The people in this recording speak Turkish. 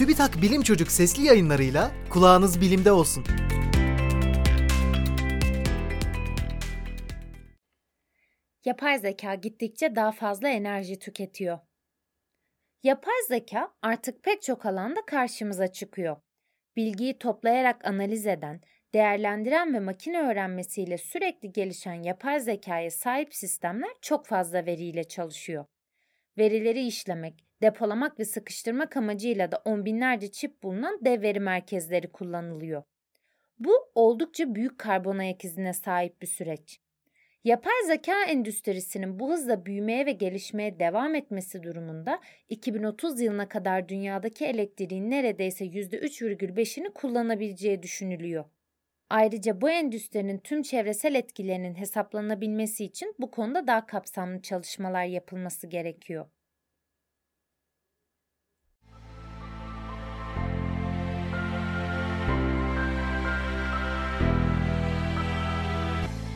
TÜBİTAK Bilim Çocuk sesli yayınlarıyla kulağınız bilimde olsun. Yapay zeka gittikçe daha fazla enerji tüketiyor. Yapay zeka artık pek çok alanda karşımıza çıkıyor. Bilgiyi toplayarak analiz eden, değerlendiren ve makine öğrenmesiyle sürekli gelişen yapay zekaya sahip sistemler çok fazla veriyle çalışıyor. Verileri işlemek, depolamak ve sıkıştırmak amacıyla da on binlerce çip bulunan dev veri merkezleri kullanılıyor. Bu oldukça büyük karbon ayak izine sahip bir süreç. Yapay zeka endüstrisinin bu hızla büyümeye ve gelişmeye devam etmesi durumunda 2030 yılına kadar dünyadaki elektriğin neredeyse %3,5'ini kullanabileceği düşünülüyor. Ayrıca bu endüstrinin tüm çevresel etkilerinin hesaplanabilmesi için bu konuda daha kapsamlı çalışmalar yapılması gerekiyor.